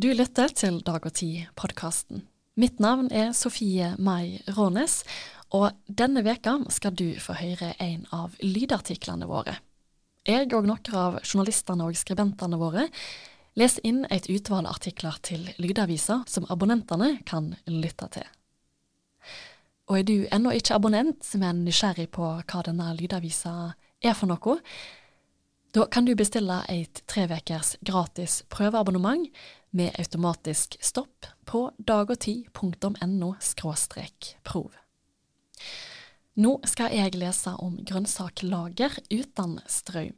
Du lytter til Dag og Tid-podkasten. Mitt navn er Sofie Mai Rånes, og denne veka skal du få høre en av lydartiklene våre. Jeg og noen av journalistene og skribentene våre leser inn et utvalg artikler til Lydavisa som abonnentene kan lytte til. Og er du ennå ikke abonnent, men nysgjerrig på hva denne lydavisa er for noe, da kan du bestille et tre ukers gratis prøveabonnement med automatisk stopp på dagogtid.no prov. Nå skal jeg lese om grønnsaklager uten strøm.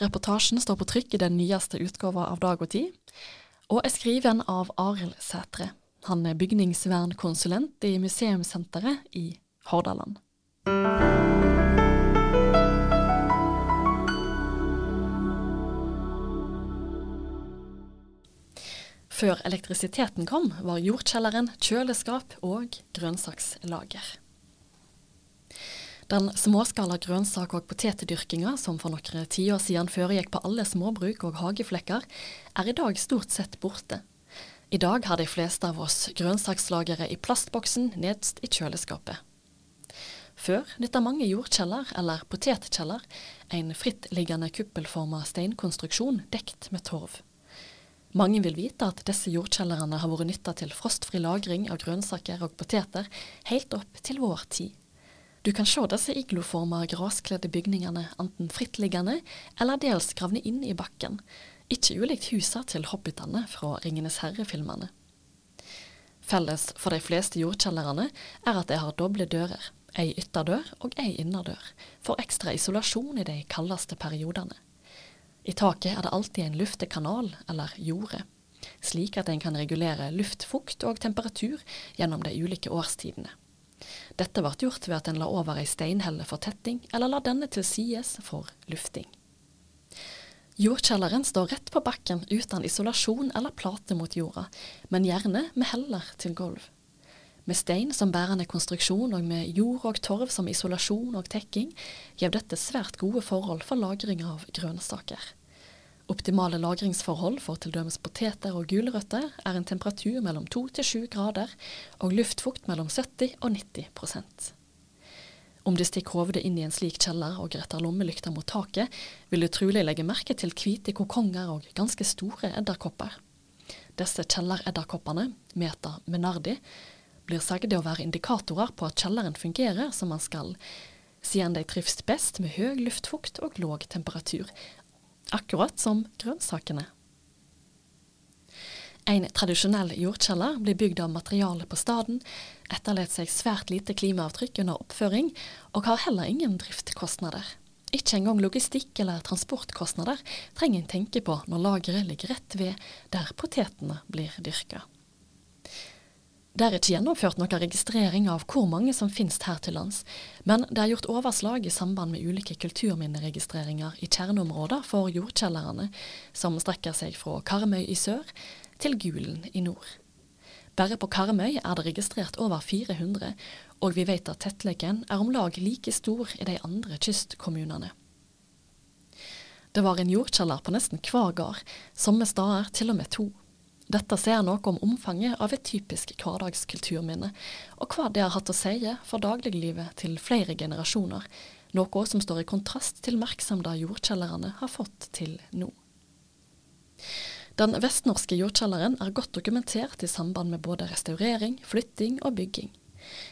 Reportasjen står på trykk i den nyeste utgåva av Dag og Tid, og er skriven av Arild Sætre. Han er bygningsvernkonsulent i Museumssenteret i Hordaland. Før elektrisiteten kom, var jordkjelleren kjøleskap og grønnsakslager. Den småskala grønnsak- og potetdyrkinga som for noen tiår siden foregikk på alle småbruk og hageflekker, er i dag stort sett borte. I dag har de fleste av oss grønnsakslageret i plastboksen nederst i kjøleskapet. Før nytta mange jordkjeller, eller potetkjeller, en frittliggende kuppelforma steinkonstruksjon dekt med torv. Mange vil vite at disse jordkjellerne har vært nytta til frostfri lagring av grønnsaker og poteter helt opp til vår tid. Du kan se disse igloforma graskledde bygningene enten frittliggende eller dels gravne inn i bakken, ikke ulikt husa til hobbitene fra Ringenes herre-filmene. Felles for de fleste jordkjellerne er at de har doble dører, ei ytterdør og ei innerdør, for ekstra isolasjon i de kaldeste periodene. I taket er det alltid en luftekanal, eller jorde, slik at en kan regulere luftfukt og temperatur gjennom de ulike årstidene. Dette ble gjort ved at en la over ei steinhelle for tetting, eller la denne til sides for lufting. Jordkjelleren står rett på bakken uten isolasjon eller plate mot jorda, men gjerne med heller til gulv. Med stein som bærende konstruksjon og med jord og torv som isolasjon og tekking, gir dette svært gode forhold for lagring av grønnsaker. Optimale lagringsforhold for dømes poteter og gulrøtter er en temperatur mellom 2 til 7 grader og luftfukt mellom 70 og 90% Om du stikker hodet inn i en slik kjeller og retter lommelykta mot taket, vil du trolig legge merke til hvite kokonger og ganske store edderkopper. Disse kjelleredderkoppene, Meta menardi, blir sagde å være indikatorer på at kjelleren fungerer som man skal, siden de trives best med høy luftfukt og låg temperatur, akkurat som grønnsakene. En tradisjonell jordkjeller blir bygd av materiale på staden, etterlater seg svært lite klimaavtrykk under oppføring, og har heller ingen driftskostnader. Ikke engang logistikk eller transportkostnader trenger en tenke på når lageret ligger rett ved der potetene blir dyrka. Det er ikke gjennomført noen registrering av hvor mange som finnes her til lands, men det er gjort overslag i samband med ulike kulturminneregistreringer i kjerneområder for jordkjellerne, som strekker seg fra Karmøy i sør til Gulen i nord. Bare på Karmøy er det registrert over 400, og vi vet at tettleken er om lag like stor i de andre kystkommunene. Det var en jordkjeller på nesten hver gard, somme steder til og med to. Dette sier noe om omfanget av et typisk hverdagskulturminne, og hva det har hatt å si for dagliglivet til flere generasjoner, noe som står i kontrast til merksemda jordkjellerne har fått til nå. Den vestnorske jordkjelleren er godt dokumentert i samband med både restaurering, flytting og bygging,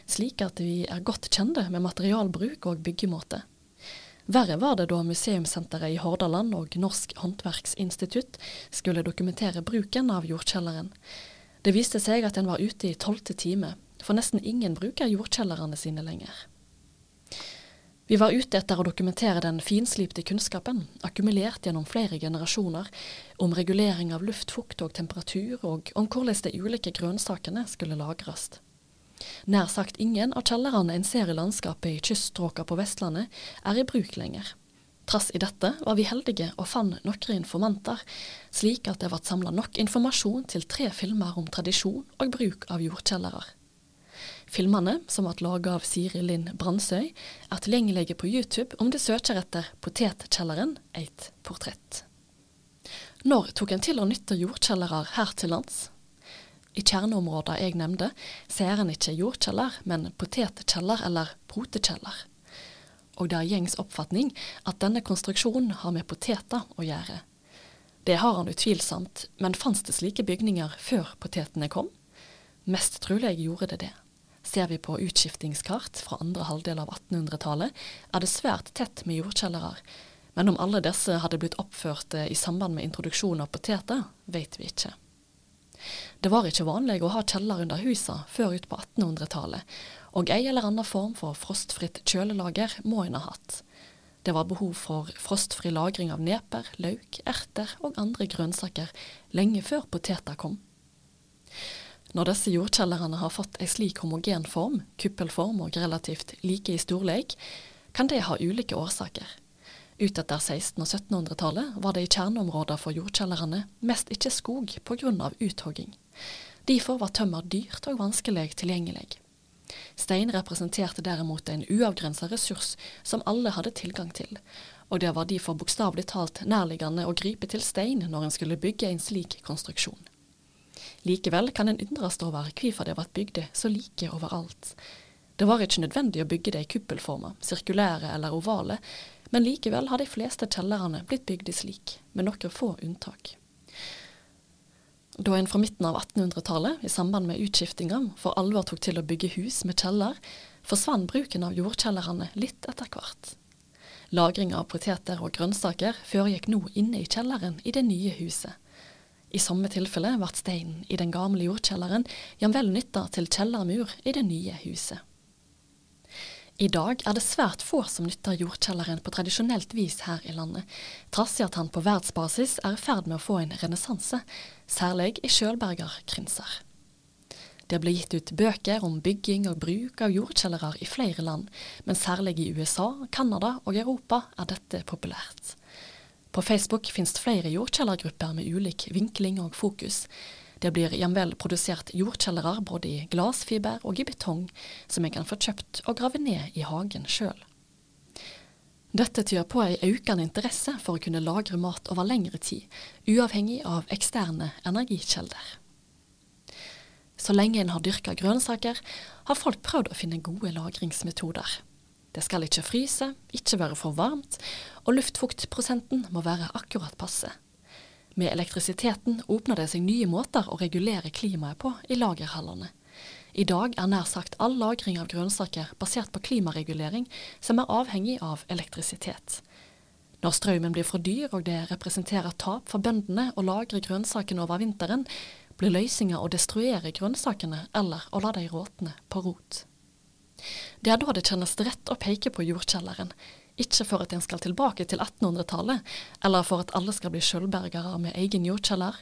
slik at vi er godt kjente med materialbruk og byggemåte. Verre var det da Museumssenteret i Hordaland og Norsk håndverksinstitutt skulle dokumentere bruken av jordkjelleren. Det viste seg at en var ute i tolvte time, for nesten ingen bruker jordkjellerne sine lenger. Vi var ute etter å dokumentere den finslipte kunnskapen, akkumulert gjennom flere generasjoner, om regulering av luft, fukt og temperatur, og om hvordan de ulike grønnsakene skulle lagres. Nær sagt ingen av kjellerne en ser i landskapet i kyststråka på Vestlandet, er i bruk lenger. Trass i dette var vi heldige og fant noen informanter, slik at det ble samla nok informasjon til tre filmer om tradisjon og bruk av jordkjellere. Filmene, som ble laga av Siri Linn Brandsøy, er tilgjengelige på YouTube om du søker etter Potetkjelleren eit portrett. Når tok en til å nytte jordkjellere her til lands? I kjerneområder jeg nevnte, ser en ikke jordkjeller, men potetkjeller eller potekjeller. Og det er gjengs oppfatning at denne konstruksjonen har med poteter å gjøre. Det har han utvilsomt, men fantes det slike bygninger før potetene kom? Mest trolig gjorde det det. Ser vi på utskiftingskart fra andre halvdel av 1800-tallet, er det svært tett med jordkjellere. Men om alle disse hadde blitt oppført eh, i samband med introduksjon av poteter, vet vi ikke. Det var ikke vanlig å ha kjeller under husa før ut på 1800-tallet, og ei eller annen form for frostfritt kjølelager må en ha hatt. Det var behov for frostfri lagring av neper, løk, erter og andre grønnsaker lenge før poteter kom. Når disse jordkjellerne har fått ei slik homogen form, kuppelform og relativt like i storleik, kan det ha ulike årsaker. Utetter 1600- og 1700-tallet var det i kjerneområder for jordkjellerne mest ikke skog pga. uthogging. Derfor var tømmer dyrt og vanskelig tilgjengelig. Stein representerte derimot en uavgrensa ressurs som alle hadde tilgang til, og det var derfor bokstavelig talt nærliggende å gripe til stein når en skulle bygge en slik konstruksjon. Likevel kan en undres over hvorfor det ble bygd så like overalt. Det var ikke nødvendig å bygge det i kuppelformer, sirkulære eller ovale, men likevel har de fleste kjellerne blitt bygd slik, med noen få unntak. Da en fra midten av 1800-tallet, i samband med utskiftinga, for alvor tok til å bygge hus med kjeller, forsvant bruken av jordkjellerne litt etter hvert. Lagring av poteter og grønnsaker foregikk nå inne i kjelleren i det nye huset. I samme tilfelle ble steinen i den gamle jordkjelleren jamvel nytta til kjellermur i det nye huset. I dag er det svært få som nytter jordkjelleren på tradisjonelt vis her i landet, trass i at han på verdensbasis er i ferd med å få en renessanse, særlig i Sjølberger-krinser. Det blir gitt ut bøker om bygging og bruk av jordkjellere i flere land, men særlig i USA, Canada og Europa er dette populært. På Facebook finnes flere jordkjellergrupper med ulik vinkling og fokus, det blir jamvel produsert jordkjellere både i glassfiber og i betong, som en kan få kjøpt og grave ned i hagen sjøl. Dette tyder på ei økende interesse for å kunne lagre mat over lengre tid, uavhengig av eksterne energikjelder. Så lenge en har dyrka grønnsaker, har folk prøvd å finne gode lagringsmetoder. Det skal ikke fryse, ikke være for varmt, og luftfuktprosenten må være akkurat passe. Med elektrisiteten åpner det seg nye måter å regulere klimaet på i lagerhallene. I dag er nær sagt all lagring av grønnsaker basert på klimaregulering som er avhengig av elektrisitet. Når strømmen blir for dyr og det representerer tap for bøndene å lagre grønnsakene over vinteren, blir løsninga å destruere grønnsakene eller å la de råtne på rot. Det er da det kjennes rett å peke på jordkjelleren, ikke for at en skal tilbake til 1800-tallet, eller for at alle skal bli sjølbergere med egen jordkjeller,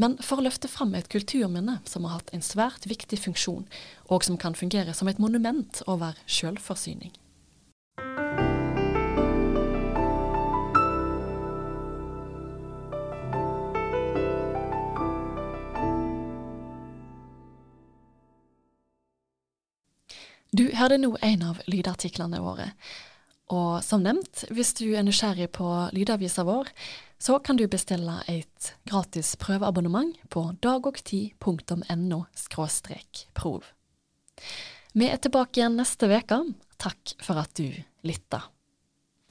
men for å løfte fram et kulturminne som har hatt en svært viktig funksjon, og som kan fungere som et monument over sjølforsyning. Du hørte nå en av lydartiklene våre. Og som nevnt, hvis du er nysgjerrig på lydavisa vår, så kan du bestille et gratis prøveabonnement på dagogti.no prov. Vi er tilbake igjen neste uke. Takk for at du lytta.